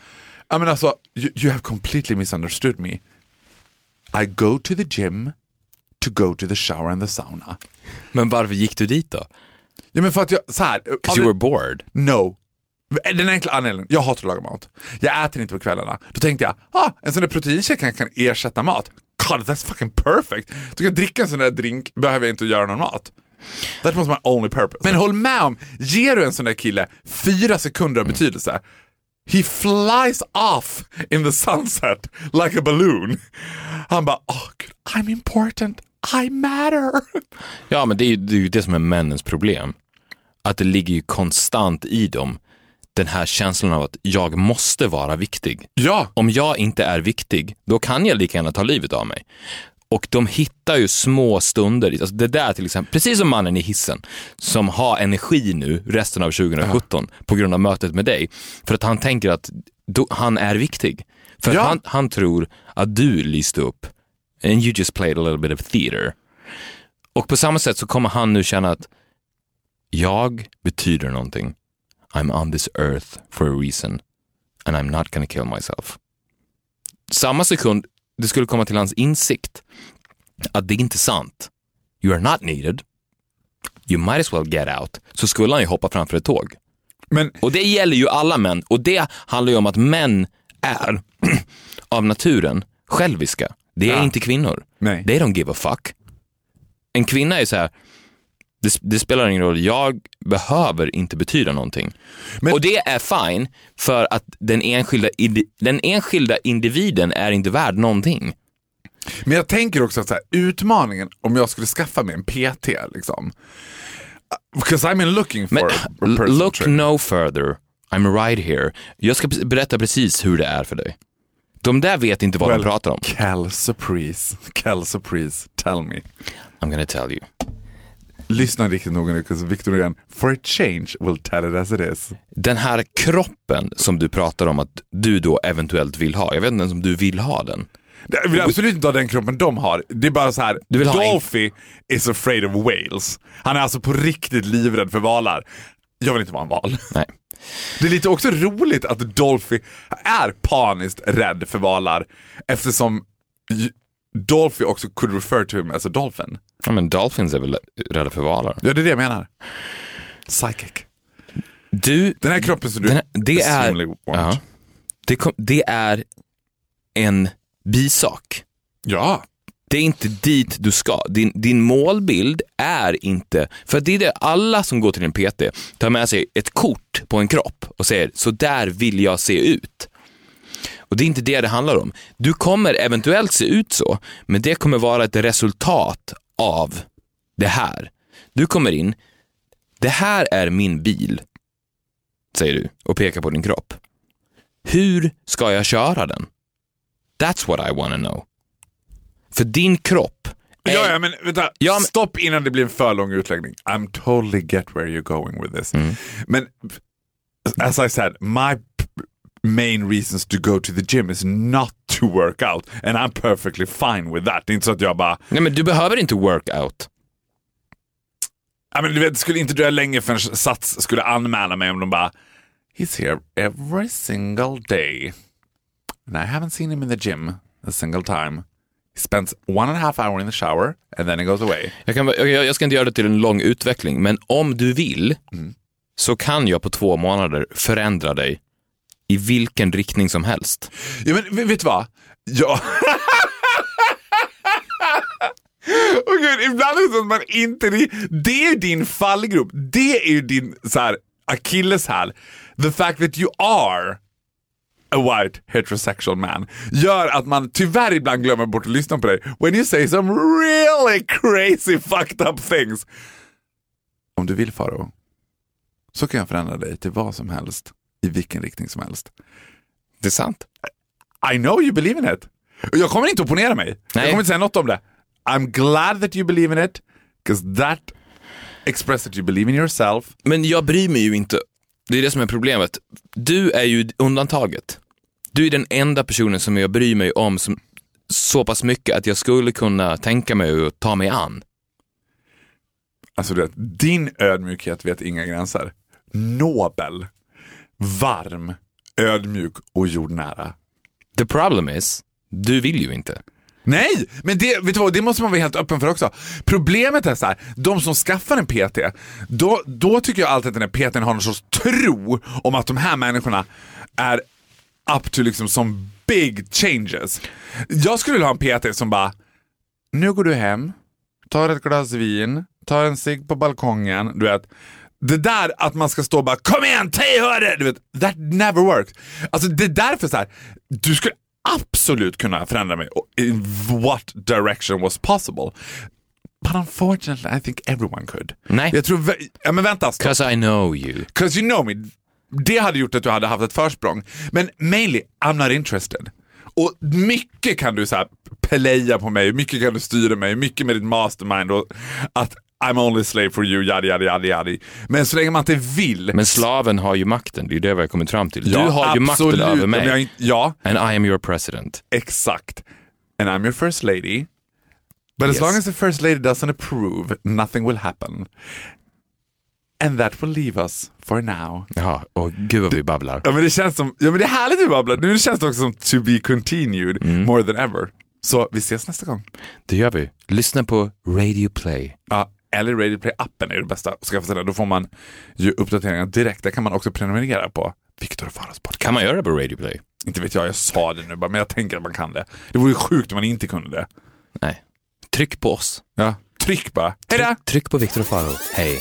S3: I mean alltså, you, you have completely misunderstood me. I go to the gym to go to the shower and the sauna.
S4: Men varför gick du dit då?
S3: Ja men för att jag, så här.
S4: Because you were bored.
S3: No. Den enkla anledningen, jag hatar att laga mat. Jag äter inte på kvällarna. Då tänkte jag, ah, en sån där proteinshake kan, kan ersätta mat. God, that's fucking perfect. Du kan dricka en sån där drink, behöver jag inte göra någon mat. That was my only purpose. Men håll med om, ger du en sån där kille fyra sekunder av betydelse, he flies off in the sunset like a balloon. Han bara, oh, God, I'm important, I matter.
S4: Ja, men det är ju det, är ju det som är männens problem. Att det ligger ju konstant i dem, den här känslan av att jag måste vara viktig.
S3: Ja,
S4: Om jag inte är viktig, då kan jag lika gärna ta livet av mig. Och de hittar ju små stunder, alltså det där till exempel, precis som mannen i hissen, som har energi nu resten av 2017 på grund av mötet med dig. För att han tänker att då, han är viktig. För
S3: Ja.
S4: han, han tror att du lyste upp. And you just played a little bit of theater. Och på samma sätt så kommer han nu känna att jag betyder någonting. I'm on this earth for a reason and I'm not gonna kill myself. Samma sekund det skulle komma till hans insikt att det är inte sant. You are not needed. You might as well get out. Så skulle han ju hoppa framför ett tåg.
S3: men
S4: Och det gäller ju alla män. Och det handlar ju om att män är (clears throat) av naturen själviska. Det är
S3: Ja.
S4: inte kvinnor.
S3: Nej.
S4: They don't give a fuck. En kvinna är så här, det, det spelar ingen roll, jag behöver inte betyda någonting.
S3: Men-
S4: och det är fine, för att den enskilda, den enskilda individen är inte värd någonting.
S3: Men jag tänker också att så här, utmaningen om jag skulle skaffa mig en PT liksom. Because I'm looking for
S4: Men
S3: a person
S4: look
S3: trainer.
S4: no further, I'm right here. Jag ska berätta precis hur det är för dig. De där vet inte vad
S3: Well,
S4: de pratar om.
S3: Cal surprise. Cal surprise. Tell me.
S4: I'm gonna tell you.
S3: Lyssna riktigt noga nu, because Victor again, for a change will tell it as it is.
S4: Den här kroppen som du pratar om att du då eventuellt vill ha, jag vet inte ens om du vill ha den.
S3: Jag vill absolut inte ha den kroppen de har. Det är bara så här.
S4: Du vill ha en-
S3: Dolphy is afraid of whales. Han är alltså på riktigt livrädd för valar. Jag vill inte vara en val.
S4: Nej.
S3: Det är lite också roligt att Dolphy är paniskt rädd för valar eftersom Dolphy också could refer to him as a dolphin.
S4: Ja, men dolphins är väl rädda för valar?
S3: Ja, det är det jag menar. Psychic.
S4: Du,
S3: Den här kroppen som du
S4: här, det, är,
S3: want.
S4: ja, det, kom, det är en bisak.
S3: Ja.
S4: Det är inte dit du ska. Din, din målbild är inte, för det är det alla som går till en PT tar med sig ett kort på en kropp och säger så där vill jag se ut. Och det är inte det det handlar om. Du kommer eventuellt se ut så, men det kommer vara ett resultat av det här. Du kommer in, det här är min bil, säger du och pekar på din kropp. Hur ska jag köra den? That's what I wanna know. För din kropp är...
S3: Ja, ja, men vänta.
S4: Ja, men-
S3: Stopp innan det blir en för lång utläggning. I'm totally get where you're going with this.
S4: Mm.
S3: Men as I said, my main reasons to go to the gym is not to work out. And I'm perfectly fine with that. Det är inte så att jag bara,
S4: Nej, men du behöver inte workout.
S3: ja, men du vet, det skulle inte dröja länge förrän Sats skulle anmäla mig om de bara, he's here every single day. And I haven't seen him in the gym a single time. He spends one and a half hour in the shower and then he goes away.
S4: Jag, kan, jag, jag ska inte göra det till en lång utveckling, men om du vill så kan jag på två månader förändra dig i vilken riktning som helst.
S3: Ja men vet du vad? Ja. (laughs) Åh gud, ibland är det så att man inte... Det är ju din fallgrop. Det är ju din så här akilleshäl. The fact that you are a white heterosexual man gör att man tyvärr ibland glömmer bort att lyssna på dig when you say some really crazy fucked up things. Om du vill Faro så kan jag förändra dig till vad som helst i vilken riktning som helst.
S4: Det är sant.
S3: I know you believe in it. Jag kommer inte opponera mig. Jag
S4: Nej.
S3: kommer inte säga något om det. I'm glad that you believe in it, because that express that you believe in yourself.
S4: Men jag bryr mig ju inte. Det är det som är problemet. Du är ju undantaget. Du är den enda personen som jag bryr mig om som, så pass mycket att jag skulle kunna tänka mig att ta mig an.
S3: Alltså du vet, din ödmjukhet vet inga gränser. Nobel, varm, ödmjuk och jordnära.
S4: The problem is, du vill ju inte.
S3: Nej, men det, vet du vad, det måste man vara helt öppen för också. Problemet är så här, de som skaffar en PT, då, då tycker jag alltid att den här PTn har någon sorts tro om att de här människorna är up to liksom som big changes. Jag skulle vilja ha en PT som bara, nu går du hem, tar ett glas vin, tar en cigg på balkongen, du vet. Det där att man ska stå och bara kom igen, hörde! Du vet, that never works. Alltså det är därför så här, du skulle absolut kunna förändra mig in what direction was possible. But unfortunately I think everyone could.
S4: Nej.
S3: Jag tror, ja men vänta. stopp.
S4: 'Cause I know you.
S3: Cause you know me. Det hade gjort att du hade haft ett försprång. Men mainly, I'm not interested. Och mycket kan du så här playa på mig, mycket kan du styra mig, mycket med ditt mastermind och att I'm only slave for you, yadi yadi yadi yadi. Men så länge man inte vill.
S4: Men slaven har ju makten, det är ju det vi har kommit fram till.
S3: Ja,
S4: du har ju makten
S3: absolut.
S4: över mig.
S3: jag, ja,
S4: And I am your president.
S3: exakt. And I'm your first lady. But as
S4: Yes.
S3: long as the first lady doesn't approve, nothing will happen. And that will leave us for now.
S4: Ja, och gud vad vi babblar.
S3: Ja men det känns som, ja men det är härligt att babbla. Nu känns det också som to be continued
S4: Mm.
S3: more than ever. Så vi ses nästa gång.
S4: Det gör vi. Lyssna på Radio Play.
S3: Ja, eller Radio Play-appen är det bästa att skaffa sig. Då får man ju uppdateringar direkt. Där kan man också prenumerera på Viktor och Faros podcast.
S4: Kan man göra det på Radio Play?
S3: Inte vet jag, jag sa det nu bara, men jag tänker att man kan det. Det vore ju sjukt om man inte kunde det.
S4: Nej. Tryck på oss.
S3: Ja, tryck bara. Hej då!
S4: Tryck, tryck på Viktor och Faro. Hej.